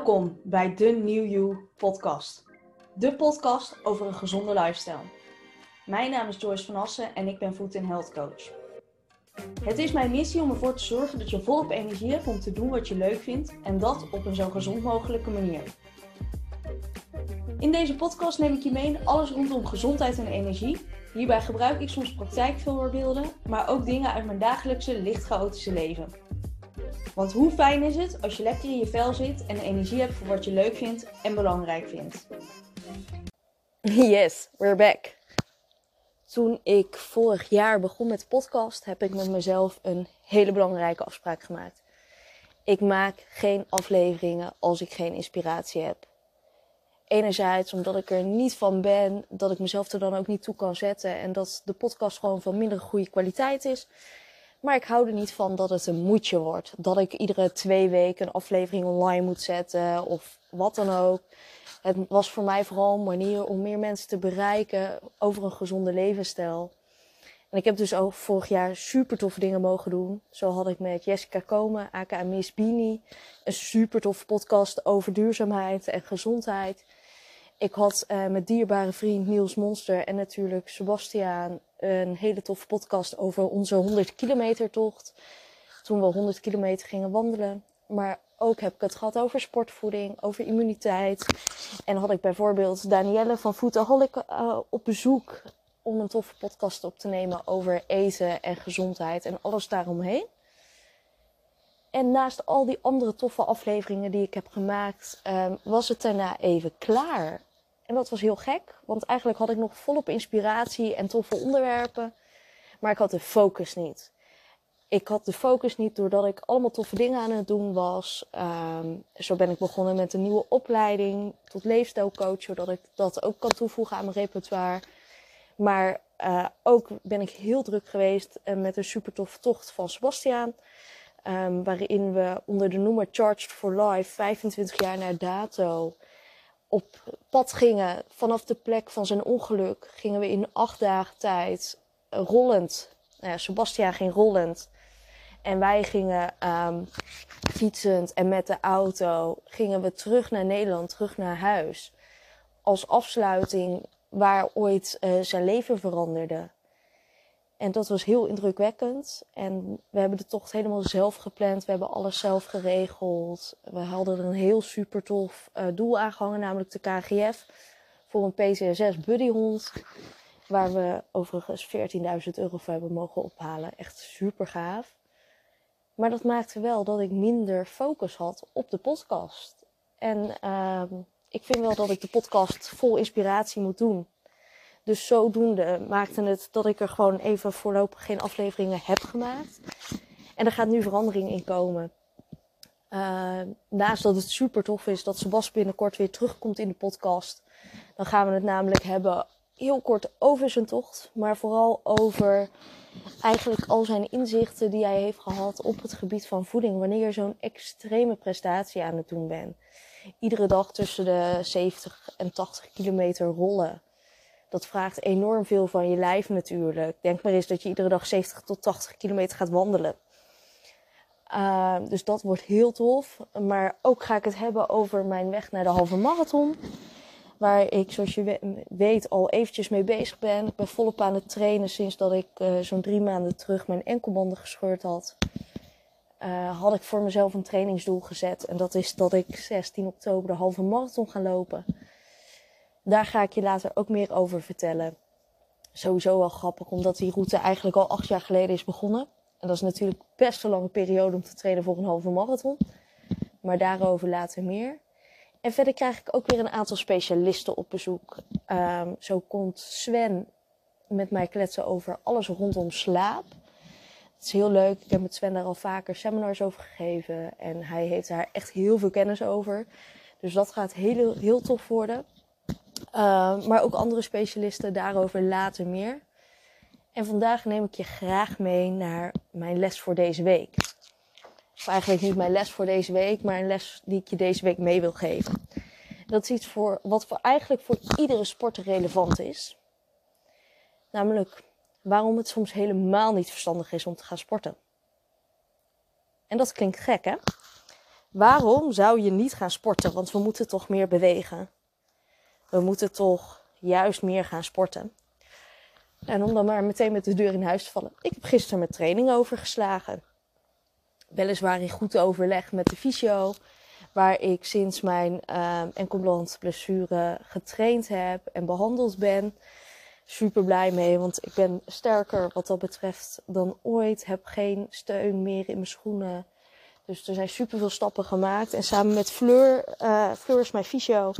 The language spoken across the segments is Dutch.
Welkom bij de New You podcast. De podcast over een gezonde lifestyle. Mijn naam is Joyce van Assen en ik ben Food Health Coach. Het is mijn missie om ervoor te zorgen dat je volop energie hebt om te doen wat je leuk vindt en dat op een zo gezond mogelijke manier. In deze podcast neem ik je mee in alles rondom gezondheid en energie. Hierbij gebruik ik soms praktijkvoorbeelden, maar ook dingen uit mijn dagelijkse licht chaotische leven. Want hoe fijn is het als je lekker in je vel zit en energie hebt voor wat je leuk vindt en belangrijk vindt? Yes, we're back. Toen ik vorig jaar begon met de podcast, heb ik met mezelf een hele belangrijke afspraak gemaakt. Ik maak geen afleveringen als ik geen inspiratie heb. Enerzijds omdat ik er niet van ben, dat ik mezelf er dan ook niet toe kan zetten en dat de podcast gewoon van minder goede kwaliteit is. Maar ik hou er niet van dat het een moedje wordt. Dat ik iedere twee weken een aflevering online moet zetten of wat dan ook. Het was voor mij vooral een manier om meer mensen te bereiken over een gezonde levensstijl. En ik heb dus ook vorig jaar super toffe dingen mogen doen. Zo had ik met Jessica Komen, aka Miss Beanie, een super toffe podcast over duurzaamheid en gezondheid. Ik had uh, met dierbare vriend Niels Monster en natuurlijk Sebastiaan een hele toffe podcast over onze 100 kilometer tocht. Toen we 100 kilometer gingen wandelen. Maar ook heb ik het gehad over sportvoeding, over immuniteit. En had ik bijvoorbeeld Danielle van Foodaholic uh, op bezoek om een toffe podcast op te nemen over eten en gezondheid en alles daaromheen. En naast al die andere toffe afleveringen die ik heb gemaakt, um, was het daarna even klaar. En dat was heel gek, want eigenlijk had ik nog volop inspiratie en toffe onderwerpen. Maar ik had de focus niet. Ik had de focus niet doordat ik allemaal toffe dingen aan het doen was. Um, zo ben ik begonnen met een nieuwe opleiding tot leefstijlcoach, zodat ik dat ook kan toevoegen aan mijn repertoire. Maar uh, ook ben ik heel druk geweest uh, met een super tocht van Sebastiaan. Um, waarin we onder de noemer Charged for Life 25 jaar naar dato op pad gingen vanaf de plek van zijn ongeluk. Gingen we in acht dagen tijd rollend. Nou ja, Sebastian ging rollend. En wij gingen um, fietsend en met de auto gingen we terug naar Nederland, terug naar huis. Als afsluiting waar ooit uh, zijn leven veranderde. En dat was heel indrukwekkend. En we hebben de tocht helemaal zelf gepland. We hebben alles zelf geregeld. We hadden een heel super tof uh, doel aangehangen, namelijk de KGF. Voor een PCSS buddyhond. Waar we overigens 14.000 euro voor hebben mogen ophalen. Echt super gaaf. Maar dat maakte wel dat ik minder focus had op de podcast. En uh, ik vind wel dat ik de podcast vol inspiratie moet doen. Dus zodoende maakte het dat ik er gewoon even voorlopig geen afleveringen heb gemaakt. En er gaat nu verandering in komen. Uh, naast dat het super tof is dat Sebas binnenkort weer terugkomt in de podcast. Dan gaan we het namelijk hebben heel kort over zijn tocht. Maar vooral over eigenlijk al zijn inzichten die hij heeft gehad op het gebied van voeding. Wanneer je zo'n extreme prestatie aan het doen bent. Iedere dag tussen de 70 en 80 kilometer rollen dat vraagt enorm veel van je lijf natuurlijk. Denk maar eens dat je iedere dag 70 tot 80 kilometer gaat wandelen. Uh, dus dat wordt heel tof. Maar ook ga ik het hebben over mijn weg naar de halve marathon. Waar ik, zoals je weet, al eventjes mee bezig ben. Ik ben volop aan het trainen sinds dat ik uh, zo'n drie maanden terug mijn enkelbanden gescheurd had. Uh, had ik voor mezelf een trainingsdoel gezet. En dat is dat ik 16 oktober de halve marathon ga lopen. Daar ga ik je later ook meer over vertellen. Sowieso wel grappig, omdat die route eigenlijk al acht jaar geleden is begonnen. En dat is natuurlijk best een lange periode om te trainen voor een halve marathon. Maar daarover later meer. En verder krijg ik ook weer een aantal specialisten op bezoek. Um, zo komt Sven met mij kletsen over alles rondom slaap. Het is heel leuk. Ik heb met Sven daar al vaker seminars over gegeven. En hij heeft daar echt heel veel kennis over. Dus dat gaat heel, heel tof worden. Uh, maar ook andere specialisten daarover later meer. En vandaag neem ik je graag mee naar mijn les voor deze week. Of eigenlijk niet mijn les voor deze week, maar een les die ik je deze week mee wil geven. Dat is iets voor, wat voor eigenlijk voor iedere sporter relevant is. Namelijk waarom het soms helemaal niet verstandig is om te gaan sporten. En dat klinkt gek, hè? waarom zou je niet gaan sporten? Want we moeten toch meer bewegen. We moeten toch juist meer gaan sporten. En om dan maar meteen met de deur in huis te vallen. Ik heb gisteren mijn training overgeslagen. Weliswaar in goed overleg met de fysio. Waar ik sinds mijn uh, blessure getraind heb en behandeld ben. Super blij mee, want ik ben sterker wat dat betreft dan ooit. Heb geen steun meer in mijn schoenen. Dus er zijn super veel stappen gemaakt. En samen met Fleur, uh, Fleur is mijn fysio.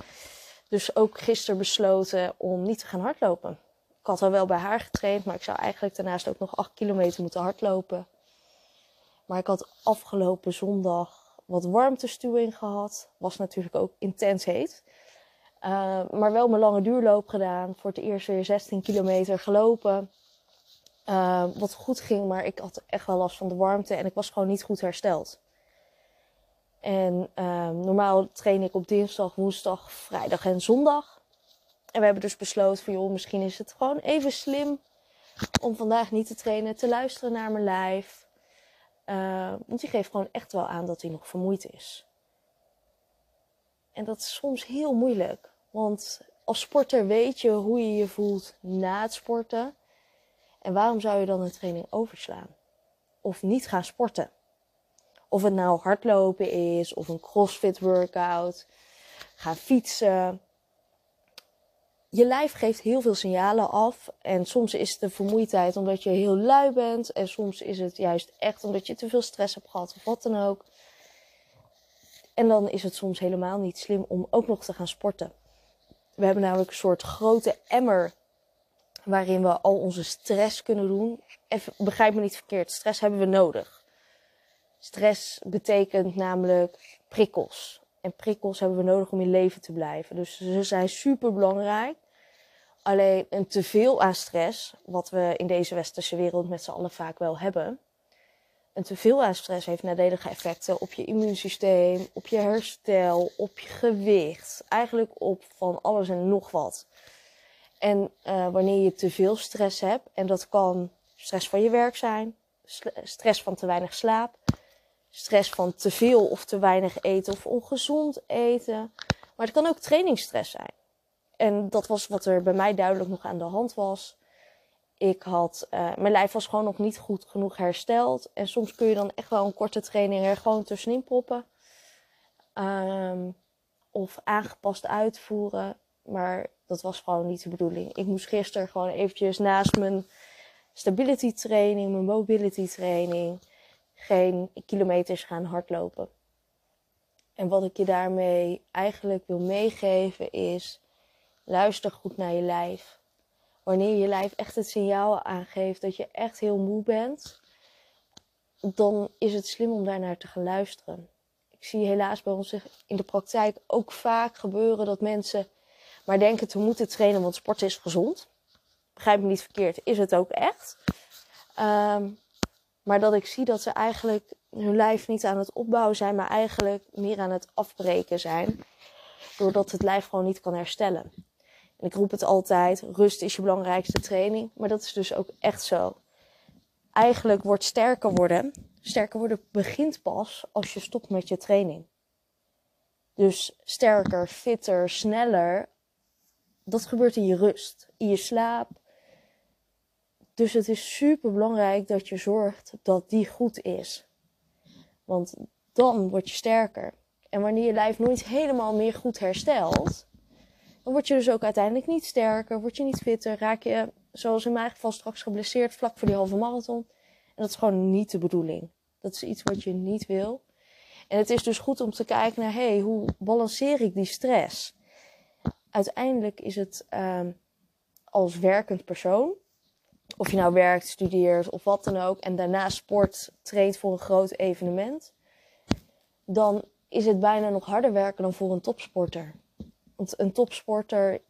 Dus ook gisteren besloten om niet te gaan hardlopen. Ik had al wel bij haar getraind, maar ik zou eigenlijk daarnaast ook nog 8 kilometer moeten hardlopen. Maar ik had afgelopen zondag wat warmtestuwing gehad. Was natuurlijk ook intens heet. Uh, maar wel mijn lange duurloop gedaan. Voor het eerst weer 16 kilometer gelopen. Uh, wat goed ging, maar ik had echt wel last van de warmte en ik was gewoon niet goed hersteld. En uh, normaal train ik op dinsdag, woensdag, vrijdag en zondag. En we hebben dus besloten van joh, misschien is het gewoon even slim om vandaag niet te trainen, te luisteren naar mijn lijf. Uh, want die geeft gewoon echt wel aan dat hij nog vermoeid is. En dat is soms heel moeilijk. Want als sporter weet je hoe je je voelt na het sporten. En waarom zou je dan een training overslaan? Of niet gaan sporten? Of het nou hardlopen is, of een crossfit workout, gaan fietsen. Je lijf geeft heel veel signalen af. En soms is het de vermoeidheid omdat je heel lui bent. En soms is het juist echt omdat je te veel stress hebt gehad of wat dan ook. En dan is het soms helemaal niet slim om ook nog te gaan sporten. We hebben namelijk een soort grote emmer waarin we al onze stress kunnen doen. Even, begrijp me niet verkeerd, stress hebben we nodig. Stress betekent namelijk prikkels. En prikkels hebben we nodig om in leven te blijven. Dus ze zijn super belangrijk. Alleen een teveel aan stress, wat we in deze westerse wereld met z'n allen vaak wel hebben. Een teveel aan stress heeft nadelige effecten op je immuunsysteem, op je herstel, op je gewicht. Eigenlijk op van alles en nog wat. En uh, wanneer je te veel stress hebt, en dat kan stress van je werk zijn, stress van te weinig slaap, stress van te veel of te weinig eten of ongezond eten. Maar het kan ook trainingsstress zijn. En dat was wat er bij mij duidelijk nog aan de hand was. Ik had, uh, mijn lijf was gewoon nog niet goed genoeg hersteld. En soms kun je dan echt wel een korte training er gewoon tussenin proppen. Um, of aangepast uitvoeren. Maar dat was gewoon niet de bedoeling. Ik moest gisteren gewoon eventjes naast mijn stability training, mijn mobility training, geen kilometers gaan hardlopen. En wat ik je daarmee eigenlijk wil meegeven is, luister goed naar je lijf. Wanneer je lijf echt het signaal aangeeft dat je echt heel moe bent, dan is het slim om daarnaar te gaan luisteren. Ik zie helaas bij ons in de praktijk ook vaak gebeuren dat mensen maar denken te moeten trainen, want sport is gezond. Begrijp me niet verkeerd, is het ook echt. Um, maar dat ik zie dat ze eigenlijk hun lijf niet aan het opbouwen zijn, maar eigenlijk meer aan het afbreken zijn. Doordat het lijf gewoon niet kan herstellen. En ik roep het altijd: rust is je belangrijkste training. Maar dat is dus ook echt zo. Eigenlijk wordt sterker worden. Sterker worden begint pas als je stopt met je training. Dus sterker, fitter, sneller. Dat gebeurt in je rust, in je slaap. Dus het is super belangrijk dat je zorgt dat die goed is. Want dan word je sterker. En wanneer je lijf nooit helemaal meer goed herstelt, dan word je dus ook uiteindelijk niet sterker, word je niet fitter, raak je, zoals in mijn geval, straks geblesseerd vlak voor die halve marathon. En dat is gewoon niet de bedoeling. Dat is iets wat je niet wil. En het is dus goed om te kijken naar, hey, hoe balanceer ik die stress? Uiteindelijk is het um, als werkend persoon, of je nou werkt, studeert of wat dan ook, en daarna sport, traint voor een groot evenement, dan is het bijna nog harder werken dan voor een topsporter. Want een topsporter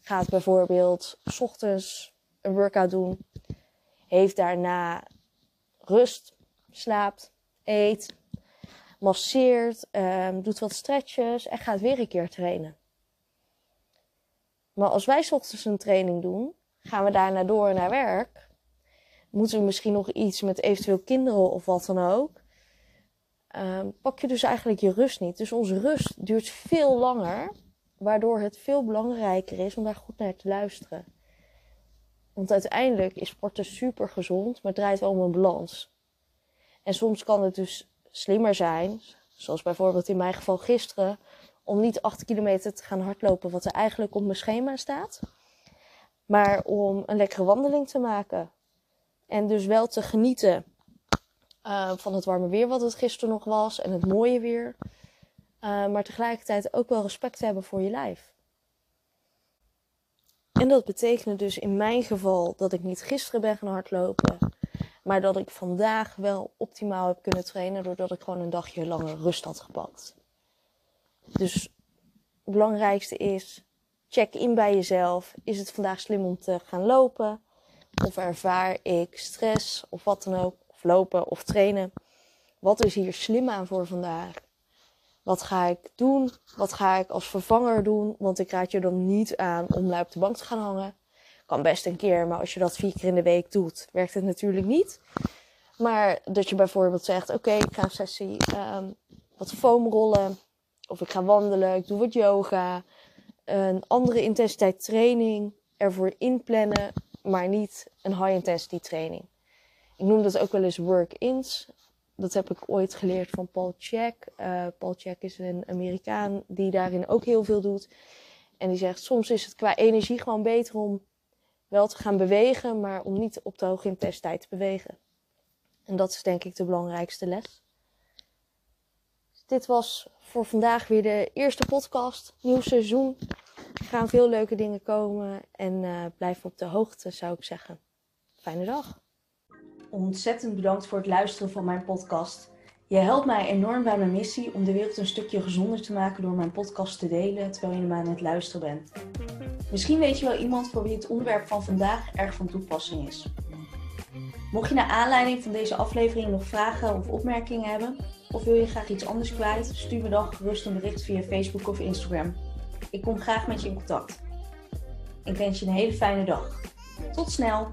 gaat bijvoorbeeld s ochtends een workout doen, heeft daarna rust, slaapt, eet, masseert, um, doet wat stretches en gaat weer een keer trainen. Maar als wij s ochtends een training doen, gaan we daarna door naar werk. Moeten we misschien nog iets met eventueel kinderen of wat dan ook. ehm, pak je dus eigenlijk je rust niet. Dus onze rust duurt veel langer, waardoor het veel belangrijker is om daar goed naar te luisteren. Want uiteindelijk is sporten super gezond, maar het draait wel om een balans. En soms kan het dus slimmer zijn, zoals bijvoorbeeld in mijn geval gisteren, om niet 8 kilometer te gaan hardlopen, wat er eigenlijk op mijn schema staat. Maar om een lekkere wandeling te maken. En dus wel te genieten uh, van het warme weer, wat het gisteren nog was, en het mooie weer. Uh, maar tegelijkertijd ook wel respect hebben voor je lijf. En dat betekende dus in mijn geval dat ik niet gisteren ben gaan hardlopen, maar dat ik vandaag wel optimaal heb kunnen trainen doordat ik gewoon een dagje langer rust had gepakt. Dus het belangrijkste is, check in bij jezelf. Is het vandaag slim om te gaan lopen? Of ervaar ik stress of wat dan ook? Of lopen of trainen? Wat is hier slim aan voor vandaag? Wat ga ik doen? Wat ga ik als vervanger doen? Want ik raad je dan niet aan om lui op de bank te gaan hangen. Kan best een keer, maar als je dat vier keer in de week doet, werkt het natuurlijk niet. Maar dat je bijvoorbeeld zegt: Oké, ik ga een sessie um, wat foamrollen. Of ik ga wandelen, ik doe wat yoga. Een andere intensiteit training ervoor inplannen, maar niet een high intensity training. Ik noem dat ook wel eens work-ins dat heb ik ooit geleerd van Paul Check. Uh, Paul Check is een Amerikaan die daarin ook heel veel doet. En die zegt, soms is het qua energie gewoon beter om wel te gaan bewegen, maar om niet op de hoge intensiteit te bewegen. En dat is denk ik de belangrijkste les. Dit was voor vandaag weer de eerste podcast. Nieuw seizoen. Er gaan veel leuke dingen komen. En uh, blijf op de hoogte, zou ik zeggen. Fijne dag ontzettend bedankt voor het luisteren van mijn podcast. Je helpt mij enorm bij mijn missie om de wereld een stukje gezonder te maken door mijn podcast te delen terwijl je hem aan het luisteren bent. Misschien weet je wel iemand voor wie het onderwerp van vandaag erg van toepassing is. Mocht je naar aanleiding van deze aflevering nog vragen of opmerkingen hebben, of wil je graag iets anders kwijt, stuur me dan gerust een bericht via Facebook of Instagram. Ik kom graag met je in contact. Ik wens je een hele fijne dag. Tot snel!